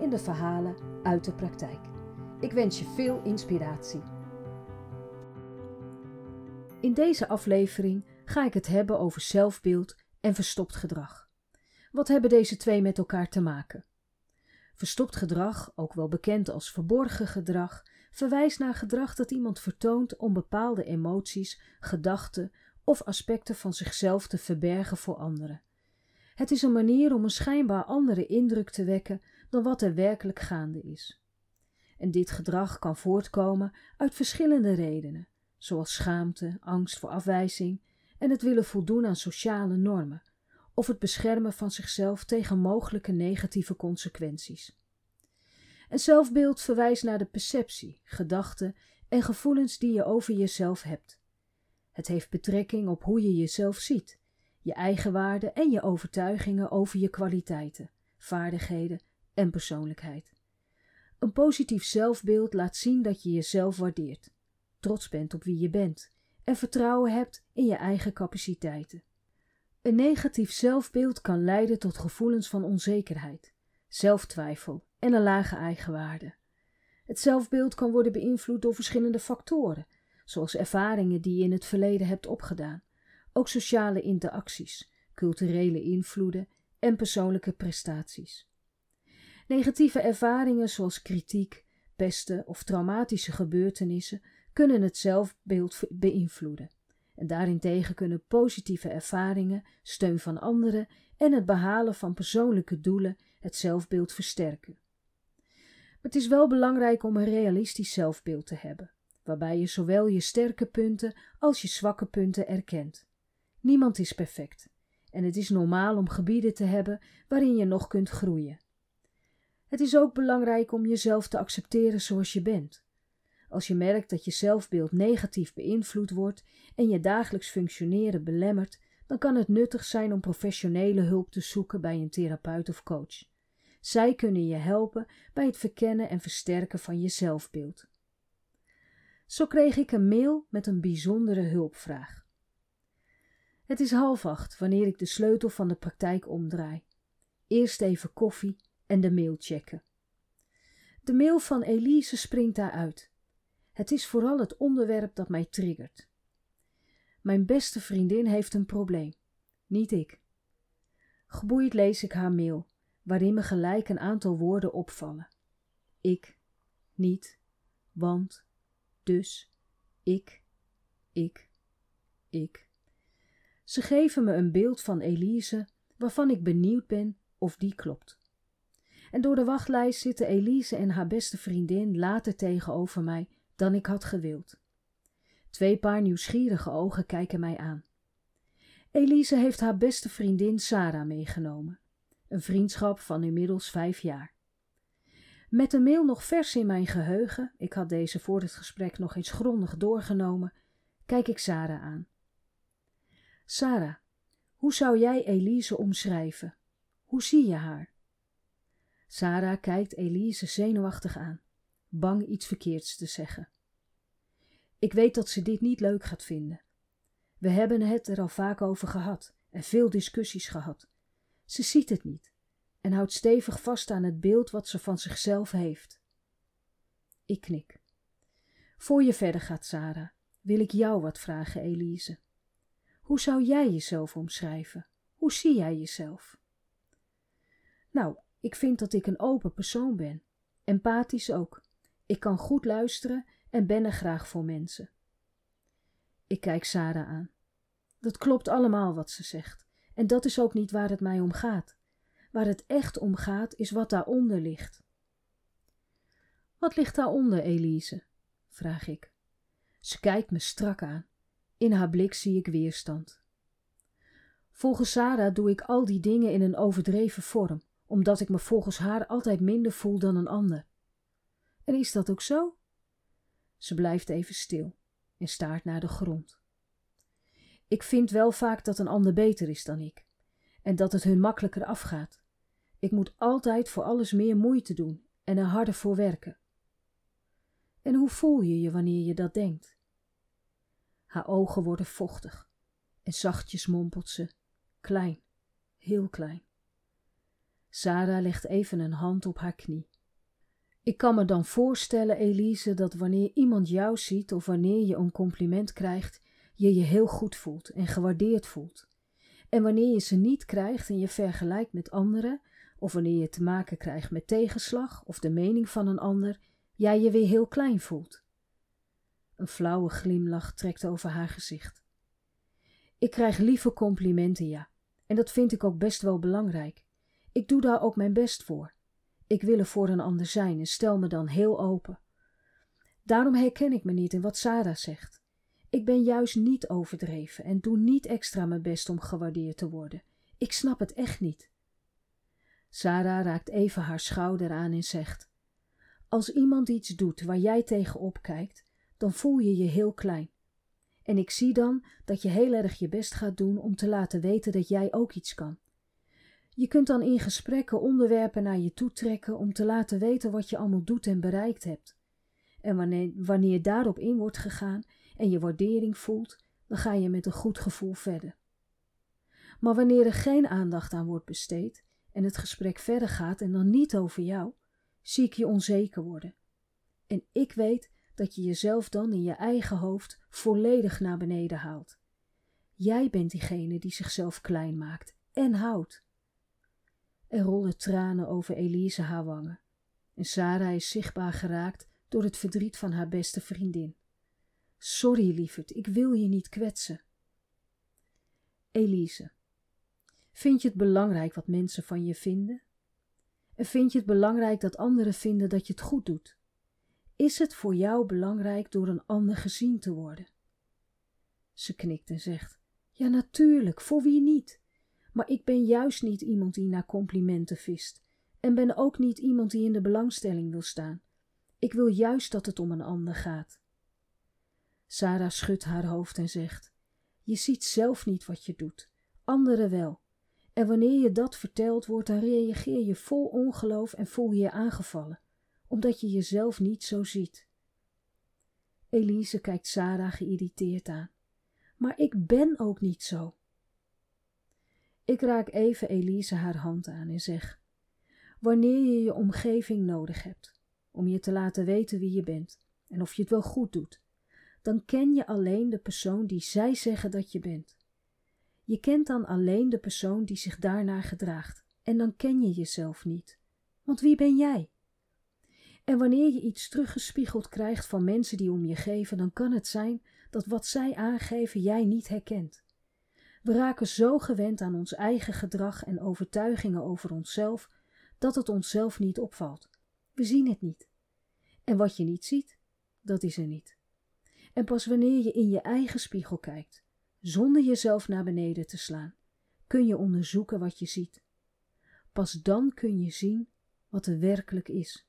in de verhalen uit de praktijk. Ik wens je veel inspiratie. In deze aflevering ga ik het hebben over zelfbeeld en verstopt gedrag. Wat hebben deze twee met elkaar te maken? Verstopt gedrag, ook wel bekend als verborgen gedrag, verwijst naar gedrag dat iemand vertoont om bepaalde emoties, gedachten of aspecten van zichzelf te verbergen voor anderen. Het is een manier om een schijnbaar andere indruk te wekken dan wat er werkelijk gaande is. En dit gedrag kan voortkomen uit verschillende redenen, zoals schaamte, angst voor afwijzing en het willen voldoen aan sociale normen, of het beschermen van zichzelf tegen mogelijke negatieve consequenties. En zelfbeeld verwijst naar de perceptie, gedachten en gevoelens die je over jezelf hebt. Het heeft betrekking op hoe je jezelf ziet, je eigen waarde en je overtuigingen over je kwaliteiten, vaardigheden en persoonlijkheid. Een positief zelfbeeld laat zien dat je jezelf waardeert, trots bent op wie je bent en vertrouwen hebt in je eigen capaciteiten. Een negatief zelfbeeld kan leiden tot gevoelens van onzekerheid, zelftwijfel en een lage eigenwaarde. Het zelfbeeld kan worden beïnvloed door verschillende factoren, zoals ervaringen die je in het verleden hebt opgedaan, ook sociale interacties, culturele invloeden en persoonlijke prestaties. Negatieve ervaringen zoals kritiek, pesten of traumatische gebeurtenissen kunnen het zelfbeeld beïnvloeden. En daarentegen kunnen positieve ervaringen, steun van anderen en het behalen van persoonlijke doelen het zelfbeeld versterken. Het is wel belangrijk om een realistisch zelfbeeld te hebben, waarbij je zowel je sterke punten als je zwakke punten erkent. Niemand is perfect en het is normaal om gebieden te hebben waarin je nog kunt groeien. Het is ook belangrijk om jezelf te accepteren zoals je bent. Als je merkt dat je zelfbeeld negatief beïnvloed wordt en je dagelijks functioneren belemmert, dan kan het nuttig zijn om professionele hulp te zoeken bij een therapeut of coach. Zij kunnen je helpen bij het verkennen en versterken van je zelfbeeld. Zo kreeg ik een mail met een bijzondere hulpvraag. Het is half acht wanneer ik de sleutel van de praktijk omdraai. Eerst even koffie en de mail checken. De mail van Elise springt daaruit. Het is vooral het onderwerp dat mij triggert. Mijn beste vriendin heeft een probleem, niet ik. Geboeid lees ik haar mail, waarin me gelijk een aantal woorden opvallen. Ik, niet, want, dus, ik, ik, ik. Ze geven me een beeld van Elise waarvan ik benieuwd ben of die klopt. En door de wachtlijst zitten Elise en haar beste vriendin later tegenover mij dan ik had gewild. Twee paar nieuwsgierige ogen kijken mij aan. Elise heeft haar beste vriendin Sarah meegenomen, een vriendschap van inmiddels vijf jaar. Met een mail nog vers in mijn geheugen, ik had deze voor het gesprek nog eens grondig doorgenomen, kijk ik Sarah aan. Sarah, hoe zou jij Elise omschrijven? Hoe zie je haar? Sarah kijkt Elise zenuwachtig aan, bang iets verkeerds te zeggen. Ik weet dat ze dit niet leuk gaat vinden. We hebben het er al vaak over gehad en veel discussies gehad. Ze ziet het niet en houdt stevig vast aan het beeld wat ze van zichzelf heeft. Ik knik. Voor je verder gaat, Sarah, wil ik jou wat vragen, Elise. Hoe zou jij jezelf omschrijven? Hoe zie jij jezelf? Nou, ik vind dat ik een open persoon ben. Empathisch ook. Ik kan goed luisteren en ben er graag voor mensen. Ik kijk Sarah aan. Dat klopt allemaal wat ze zegt. En dat is ook niet waar het mij om gaat. Waar het echt om gaat, is wat daaronder ligt. Wat ligt daaronder, Elise? vraag ik. Ze kijkt me strak aan. In haar blik zie ik weerstand. Volgens Sarah doe ik al die dingen in een overdreven vorm, omdat ik me volgens haar altijd minder voel dan een ander. En is dat ook zo? Ze blijft even stil en staart naar de grond. Ik vind wel vaak dat een ander beter is dan ik en dat het hun makkelijker afgaat. Ik moet altijd voor alles meer moeite doen en er harder voor werken. En hoe voel je je wanneer je dat denkt? Haar ogen worden vochtig en zachtjes mompelt ze: klein, heel klein. Sarah legt even een hand op haar knie. Ik kan me dan voorstellen, Elise, dat wanneer iemand jou ziet of wanneer je een compliment krijgt, je je heel goed voelt en gewaardeerd voelt. En wanneer je ze niet krijgt en je vergelijkt met anderen, of wanneer je te maken krijgt met tegenslag of de mening van een ander, jij je weer heel klein voelt. Een flauwe glimlach trekt over haar gezicht. Ik krijg lieve complimenten, ja, en dat vind ik ook best wel belangrijk. Ik doe daar ook mijn best voor. Ik wil er voor een ander zijn en stel me dan heel open. Daarom herken ik me niet in wat Sarah zegt. Ik ben juist niet overdreven en doe niet extra mijn best om gewaardeerd te worden. Ik snap het echt niet. Sarah raakt even haar schouder aan en zegt: Als iemand iets doet waar jij tegenop kijkt, dan voel je je heel klein. En ik zie dan dat je heel erg je best gaat doen om te laten weten dat jij ook iets kan. Je kunt dan in gesprekken onderwerpen naar je toe trekken om te laten weten wat je allemaal doet en bereikt hebt. En wanneer, wanneer daarop in wordt gegaan en je waardering voelt, dan ga je met een goed gevoel verder. Maar wanneer er geen aandacht aan wordt besteed en het gesprek verder gaat en dan niet over jou, zie ik je onzeker worden. En ik weet dat je jezelf dan in je eigen hoofd volledig naar beneden haalt. Jij bent diegene die zichzelf klein maakt en houdt. Er rollen tranen over Elise haar wangen en Sarah is zichtbaar geraakt door het verdriet van haar beste vriendin. Sorry, lieverd, ik wil je niet kwetsen. Elise, vind je het belangrijk wat mensen van je vinden? En vind je het belangrijk dat anderen vinden dat je het goed doet? Is het voor jou belangrijk door een ander gezien te worden? Ze knikt en zegt: Ja, natuurlijk, voor wie niet? Maar ik ben juist niet iemand die naar complimenten vist, en ben ook niet iemand die in de belangstelling wil staan. Ik wil juist dat het om een ander gaat. Sarah schudt haar hoofd en zegt: Je ziet zelf niet wat je doet, anderen wel. En wanneer je dat verteld wordt, dan reageer je vol ongeloof en voel je je aangevallen, omdat je jezelf niet zo ziet. Elise kijkt Sarah geïrriteerd aan. Maar ik ben ook niet zo. Ik raak even Elise haar hand aan en zeg: Wanneer je je omgeving nodig hebt om je te laten weten wie je bent en of je het wel goed doet, dan ken je alleen de persoon die zij zeggen dat je bent. Je kent dan alleen de persoon die zich daarnaar gedraagt en dan ken je jezelf niet. Want wie ben jij? En wanneer je iets teruggespiegeld krijgt van mensen die om je geven, dan kan het zijn dat wat zij aangeven jij niet herkent. We raken zo gewend aan ons eigen gedrag en overtuigingen over onszelf dat het onszelf niet opvalt. We zien het niet. En wat je niet ziet, dat is er niet. En pas wanneer je in je eigen spiegel kijkt, zonder jezelf naar beneden te slaan, kun je onderzoeken wat je ziet. Pas dan kun je zien wat er werkelijk is.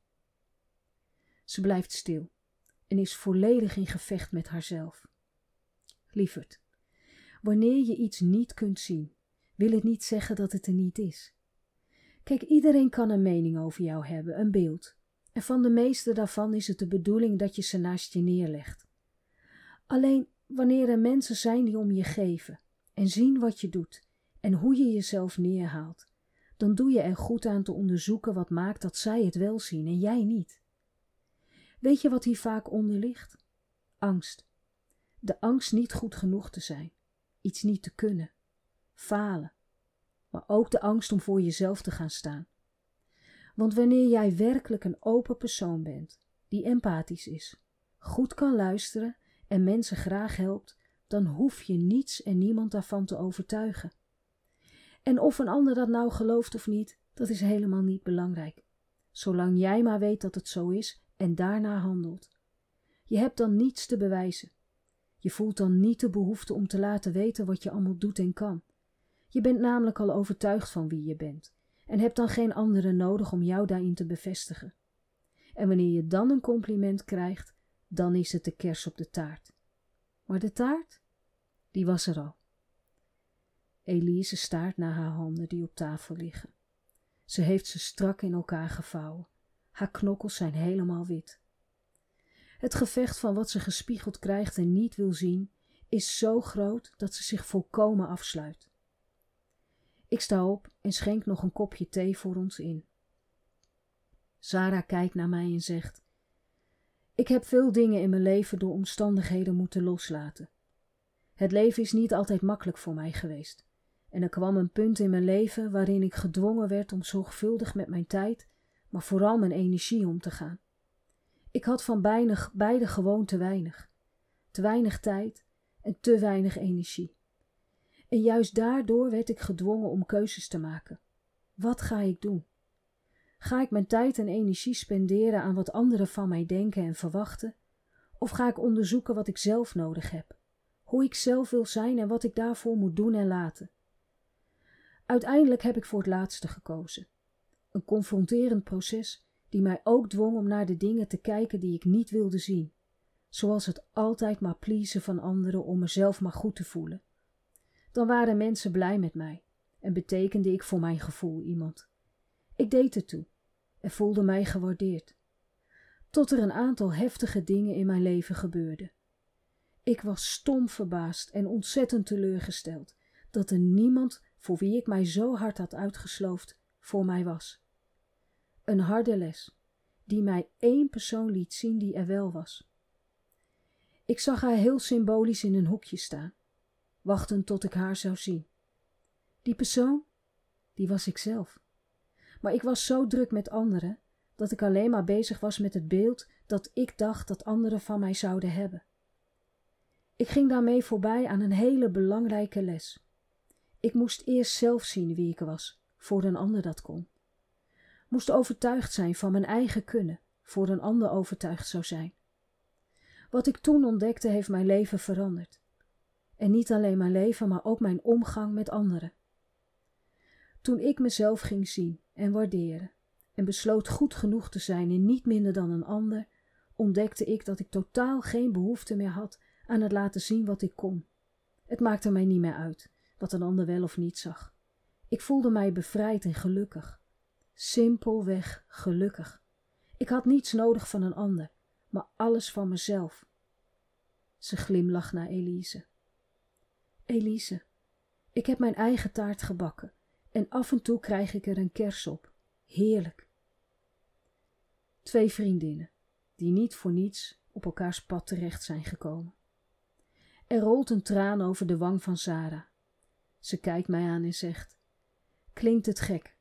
Ze blijft stil en is volledig in gevecht met haarzelf. Lieverd, wanneer je iets niet kunt zien, wil het niet zeggen dat het er niet is. Kijk, iedereen kan een mening over jou hebben, een beeld. En van de meeste daarvan is het de bedoeling dat je ze naast je neerlegt. Alleen wanneer er mensen zijn die om je geven en zien wat je doet en hoe je jezelf neerhaalt, dan doe je er goed aan te onderzoeken wat maakt dat zij het wel zien en jij niet. Weet je wat hier vaak onder ligt? Angst. De angst niet goed genoeg te zijn, iets niet te kunnen, falen, maar ook de angst om voor jezelf te gaan staan. Want wanneer jij werkelijk een open persoon bent, die empathisch is, goed kan luisteren en mensen graag helpt, dan hoef je niets en niemand daarvan te overtuigen. En of een ander dat nou gelooft of niet, dat is helemaal niet belangrijk. Zolang jij maar weet dat het zo is en daarna handelt. Je hebt dan niets te bewijzen. Je voelt dan niet de behoefte om te laten weten wat je allemaal doet en kan. Je bent namelijk al overtuigd van wie je bent. en heb dan geen andere nodig om jou daarin te bevestigen. En wanneer je dan een compliment krijgt, dan is het de kers op de taart. Maar de taart, die was er al. Elise staart naar haar handen die op tafel liggen. Ze heeft ze strak in elkaar gevouwen. Haar knokkels zijn helemaal wit. Het gevecht van wat ze gespiegeld krijgt en niet wil zien, is zo groot dat ze zich volkomen afsluit. Ik sta op en schenk nog een kopje thee voor ons in. Sarah kijkt naar mij en zegt: Ik heb veel dingen in mijn leven door omstandigheden moeten loslaten. Het leven is niet altijd makkelijk voor mij geweest. En er kwam een punt in mijn leven waarin ik gedwongen werd om zorgvuldig met mijn tijd, maar vooral mijn energie om te gaan. Ik had van beide, gewoon te weinig. Te weinig tijd en te weinig energie. En juist daardoor werd ik gedwongen om keuzes te maken. Wat ga ik doen? Ga ik mijn tijd en energie spenderen aan wat anderen van mij denken en verwachten? Of ga ik onderzoeken wat ik zelf nodig heb? Hoe ik zelf wil zijn en wat ik daarvoor moet doen en laten? Uiteindelijk heb ik voor het laatste gekozen. Een confronterend proces die mij ook dwong om naar de dingen te kijken die ik niet wilde zien, zoals het altijd maar pleasen van anderen om mezelf maar goed te voelen. Dan waren mensen blij met mij en betekende ik voor mijn gevoel iemand. Ik deed het toe en voelde mij gewaardeerd. Tot er een aantal heftige dingen in mijn leven gebeurden. Ik was stom verbaasd en ontzettend teleurgesteld dat er niemand voor wie ik mij zo hard had uitgesloofd voor mij was. Een harde les, die mij één persoon liet zien die er wel was. Ik zag haar heel symbolisch in een hoekje staan, wachtend tot ik haar zou zien. Die persoon, die was ikzelf. Maar ik was zo druk met anderen dat ik alleen maar bezig was met het beeld dat ik dacht dat anderen van mij zouden hebben. Ik ging daarmee voorbij aan een hele belangrijke les. Ik moest eerst zelf zien wie ik was, voor een ander dat kon. Moest overtuigd zijn van mijn eigen kunnen, voor een ander overtuigd zou zijn. Wat ik toen ontdekte heeft mijn leven veranderd. En niet alleen mijn leven, maar ook mijn omgang met anderen. Toen ik mezelf ging zien en waarderen en besloot goed genoeg te zijn in niet minder dan een ander, ontdekte ik dat ik totaal geen behoefte meer had aan het laten zien wat ik kon. Het maakte mij niet meer uit wat een ander wel of niet zag. Ik voelde mij bevrijd en gelukkig. Simpelweg gelukkig. Ik had niets nodig van een ander, maar alles van mezelf. Ze glimlacht naar Elise. Elise, ik heb mijn eigen taart gebakken en af en toe krijg ik er een kers op. Heerlijk. Twee vriendinnen, die niet voor niets op elkaars pad terecht zijn gekomen. Er rolt een traan over de wang van Sarah. Ze kijkt mij aan en zegt: Klinkt het gek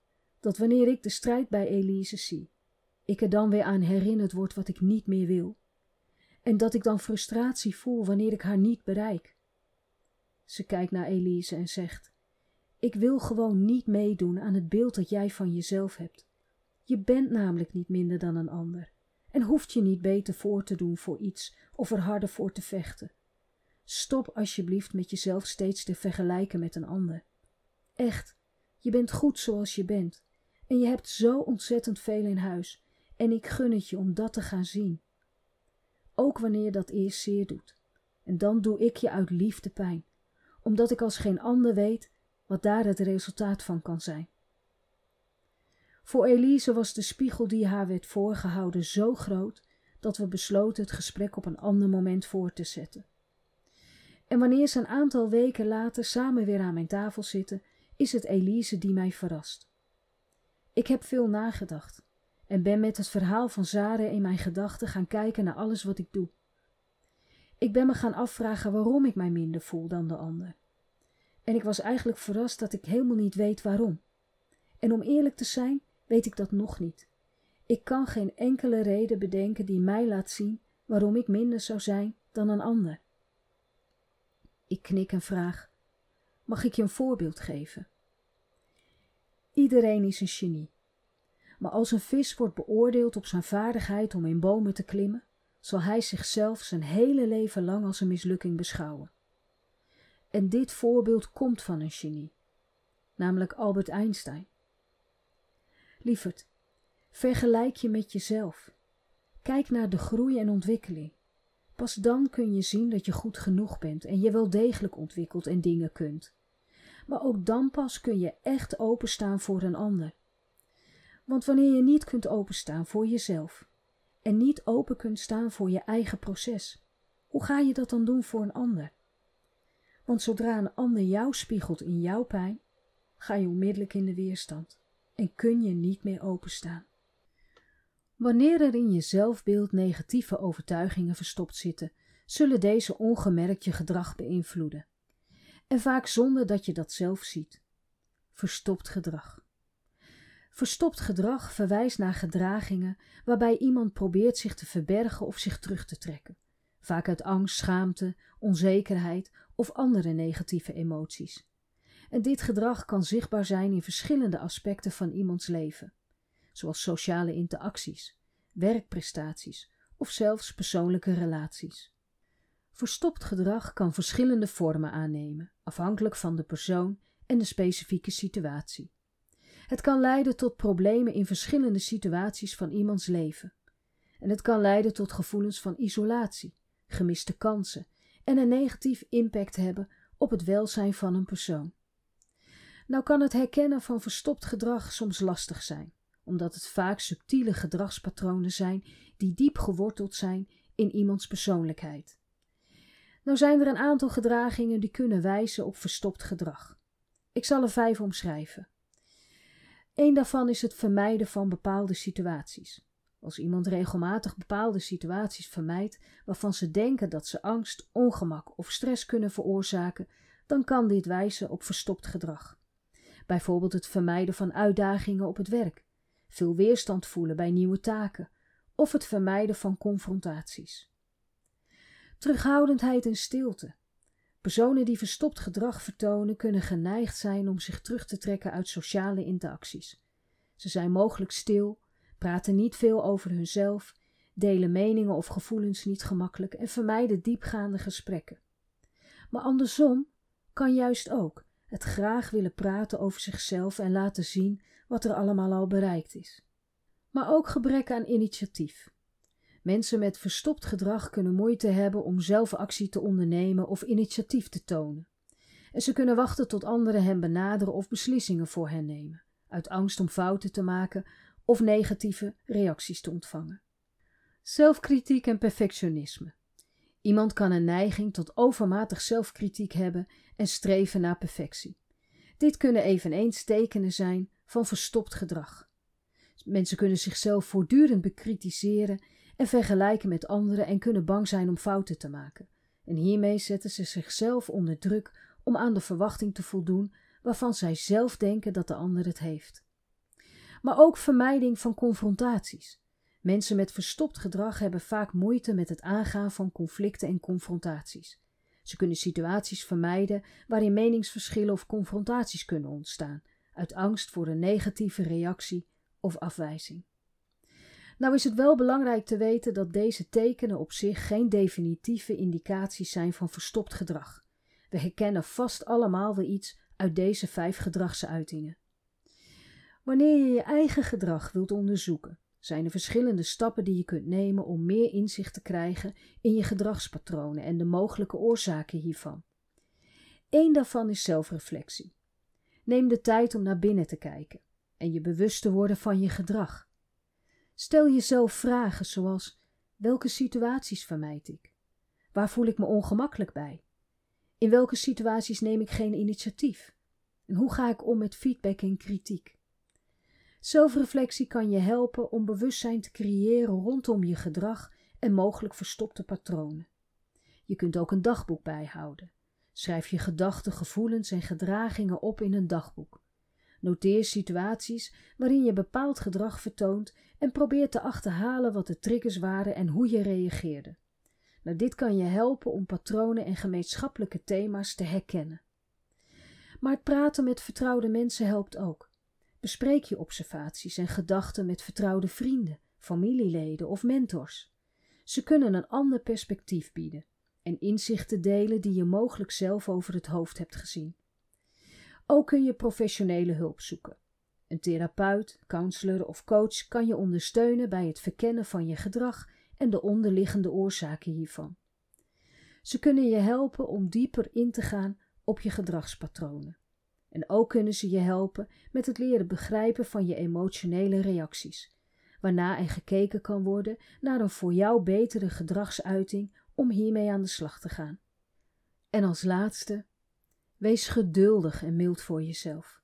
dat wanneer ik de strijd bij Elise zie, ik er dan weer aan herinnerd word wat ik niet meer wil, en dat ik dan frustratie voel wanneer ik haar niet bereik? Ze kijkt naar Elise en zegt: Ik wil gewoon niet meedoen aan het beeld dat jij van jezelf hebt. Je bent namelijk niet minder dan een ander en hoeft je niet beter voor te doen voor iets of er harder voor te vechten. Stop alsjeblieft met jezelf steeds te vergelijken met een ander. Echt, je bent goed zoals je bent. En je hebt zo ontzettend veel in huis. En ik gun het je om dat te gaan zien. Ook wanneer dat eerst zeer doet. En dan doe ik je uit liefde pijn. Omdat ik als geen ander weet wat daar het resultaat van kan zijn. Voor Elise was de spiegel die haar werd voorgehouden zo groot dat we besloten het gesprek op een ander moment voor te zetten. En wanneer ze een aantal weken later samen weer aan mijn tafel zitten, is het Elise die mij verrast. Ik heb veel nagedacht en ben met het verhaal van Zare in mijn gedachten gaan kijken naar alles wat ik doe. Ik ben me gaan afvragen waarom ik mij minder voel dan de ander. En ik was eigenlijk verrast dat ik helemaal niet weet waarom. En om eerlijk te zijn, weet ik dat nog niet. Ik kan geen enkele reden bedenken die mij laat zien waarom ik minder zou zijn dan een ander. Ik knik en vraag: Mag ik je een voorbeeld geven? Iedereen is een genie. Maar als een vis wordt beoordeeld op zijn vaardigheid om in bomen te klimmen, zal hij zichzelf zijn hele leven lang als een mislukking beschouwen. En dit voorbeeld komt van een genie, namelijk Albert Einstein. Lieverd, vergelijk je met jezelf. Kijk naar de groei en ontwikkeling. Pas dan kun je zien dat je goed genoeg bent en je wel degelijk ontwikkelt en dingen kunt. Maar ook dan pas kun je echt openstaan voor een ander. Want wanneer je niet kunt openstaan voor jezelf en niet open kunt staan voor je eigen proces, hoe ga je dat dan doen voor een ander? Want zodra een ander jou spiegelt in jouw pijn, ga je onmiddellijk in de weerstand en kun je niet meer openstaan. Wanneer er in je zelfbeeld negatieve overtuigingen verstopt zitten, zullen deze ongemerkt je gedrag beïnvloeden. En vaak zonder dat je dat zelf ziet. Verstopt gedrag. Verstopt gedrag verwijst naar gedragingen waarbij iemand probeert zich te verbergen of zich terug te trekken, vaak uit angst, schaamte, onzekerheid of andere negatieve emoties. En dit gedrag kan zichtbaar zijn in verschillende aspecten van iemands leven, zoals sociale interacties, werkprestaties of zelfs persoonlijke relaties. Verstopt gedrag kan verschillende vormen aannemen, afhankelijk van de persoon en de specifieke situatie. Het kan leiden tot problemen in verschillende situaties van iemands leven. En het kan leiden tot gevoelens van isolatie, gemiste kansen en een negatief impact hebben op het welzijn van een persoon. Nou kan het herkennen van verstopt gedrag soms lastig zijn, omdat het vaak subtiele gedragspatronen zijn die diep geworteld zijn in iemands persoonlijkheid. Nou zijn er een aantal gedragingen die kunnen wijzen op verstopt gedrag. Ik zal er vijf omschrijven. Eén daarvan is het vermijden van bepaalde situaties. Als iemand regelmatig bepaalde situaties vermijdt waarvan ze denken dat ze angst, ongemak of stress kunnen veroorzaken, dan kan dit wijzen op verstopt gedrag. Bijvoorbeeld het vermijden van uitdagingen op het werk, veel weerstand voelen bij nieuwe taken of het vermijden van confrontaties. Terughoudendheid en stilte. Personen die verstopt gedrag vertonen kunnen geneigd zijn om zich terug te trekken uit sociale interacties. Ze zijn mogelijk stil, praten niet veel over hunzelf, delen meningen of gevoelens niet gemakkelijk en vermijden diepgaande gesprekken. Maar andersom kan juist ook het graag willen praten over zichzelf en laten zien wat er allemaal al bereikt is. Maar ook gebrek aan initiatief. Mensen met verstopt gedrag kunnen moeite hebben om zelf actie te ondernemen of initiatief te tonen. En ze kunnen wachten tot anderen hen benaderen of beslissingen voor hen nemen, uit angst om fouten te maken of negatieve reacties te ontvangen. Zelfkritiek en perfectionisme. Iemand kan een neiging tot overmatig zelfkritiek hebben en streven naar perfectie. Dit kunnen eveneens tekenen zijn van verstopt gedrag. Mensen kunnen zichzelf voortdurend bekritiseren en vergelijken met anderen en kunnen bang zijn om fouten te maken. En hiermee zetten ze zichzelf onder druk om aan de verwachting te voldoen waarvan zij zelf denken dat de ander het heeft. Maar ook vermijding van confrontaties. Mensen met verstopt gedrag hebben vaak moeite met het aangaan van conflicten en confrontaties. Ze kunnen situaties vermijden waarin meningsverschillen of confrontaties kunnen ontstaan, uit angst voor een negatieve reactie of afwijzing. Nou is het wel belangrijk te weten dat deze tekenen op zich geen definitieve indicaties zijn van verstopt gedrag. We herkennen vast allemaal wel iets uit deze vijf gedragsuitingen. Wanneer je je eigen gedrag wilt onderzoeken, zijn er verschillende stappen die je kunt nemen om meer inzicht te krijgen in je gedragspatronen en de mogelijke oorzaken hiervan. Eén daarvan is zelfreflectie. Neem de tijd om naar binnen te kijken en je bewust te worden van je gedrag. Stel jezelf vragen zoals: welke situaties vermijd ik? Waar voel ik me ongemakkelijk bij? In welke situaties neem ik geen initiatief? En hoe ga ik om met feedback en kritiek? Zelfreflectie kan je helpen om bewustzijn te creëren rondom je gedrag en mogelijk verstopte patronen. Je kunt ook een dagboek bijhouden. Schrijf je gedachten, gevoelens en gedragingen op in een dagboek. Noteer situaties waarin je bepaald gedrag vertoont en probeer te achterhalen wat de triggers waren en hoe je reageerde. Nou, dit kan je helpen om patronen en gemeenschappelijke thema's te herkennen. Maar het praten met vertrouwde mensen helpt ook. Bespreek je observaties en gedachten met vertrouwde vrienden, familieleden of mentors. Ze kunnen een ander perspectief bieden en inzichten delen die je mogelijk zelf over het hoofd hebt gezien. Ook kun je professionele hulp zoeken. Een therapeut, counselor of coach kan je ondersteunen bij het verkennen van je gedrag en de onderliggende oorzaken hiervan. Ze kunnen je helpen om dieper in te gaan op je gedragspatronen. En ook kunnen ze je helpen met het leren begrijpen van je emotionele reacties, waarna er gekeken kan worden naar een voor jou betere gedragsuiting om hiermee aan de slag te gaan. En als laatste, wees geduldig en mild voor jezelf.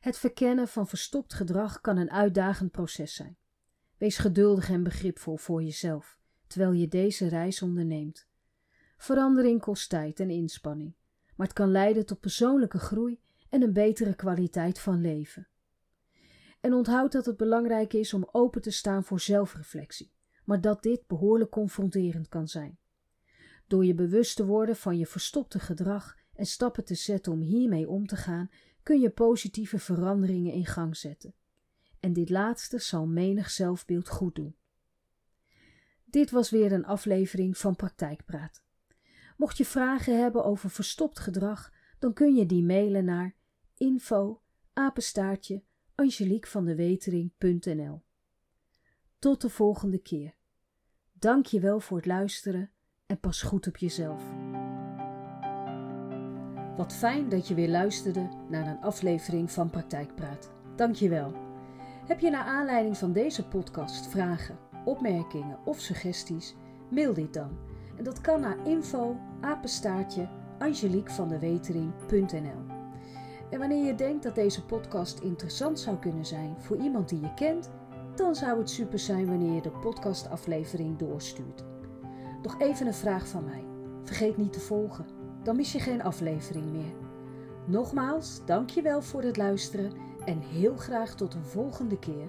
Het verkennen van verstopt gedrag kan een uitdagend proces zijn. Wees geduldig en begripvol voor jezelf terwijl je deze reis onderneemt. Verandering kost tijd en inspanning, maar het kan leiden tot persoonlijke groei en een betere kwaliteit van leven. En onthoud dat het belangrijk is om open te staan voor zelfreflectie, maar dat dit behoorlijk confronterend kan zijn. Door je bewust te worden van je verstopte gedrag en stappen te zetten om hiermee om te gaan, kun je positieve veranderingen in gang zetten. En dit laatste zal menig zelfbeeld goed doen. Dit was weer een aflevering van Praktijkpraat. Mocht je vragen hebben over verstopt gedrag, dan kun je die mailen naar info apenstaartje angeliekvandewetering.nl Tot de volgende keer. Dank je wel voor het luisteren en pas goed op jezelf. Wat fijn dat je weer luisterde naar een aflevering van Praktijkpraat. Dank je wel. Heb je naar aanleiding van deze podcast vragen, opmerkingen of suggesties? Mail dit dan. En dat kan naar info apenstaartje angeliekvandewetering.nl En wanneer je denkt dat deze podcast interessant zou kunnen zijn voor iemand die je kent, dan zou het super zijn wanneer je de podcastaflevering doorstuurt. Nog even een vraag van mij. Vergeet niet te volgen, dan mis je geen aflevering meer. Nogmaals, dankjewel voor het luisteren en heel graag tot een volgende keer.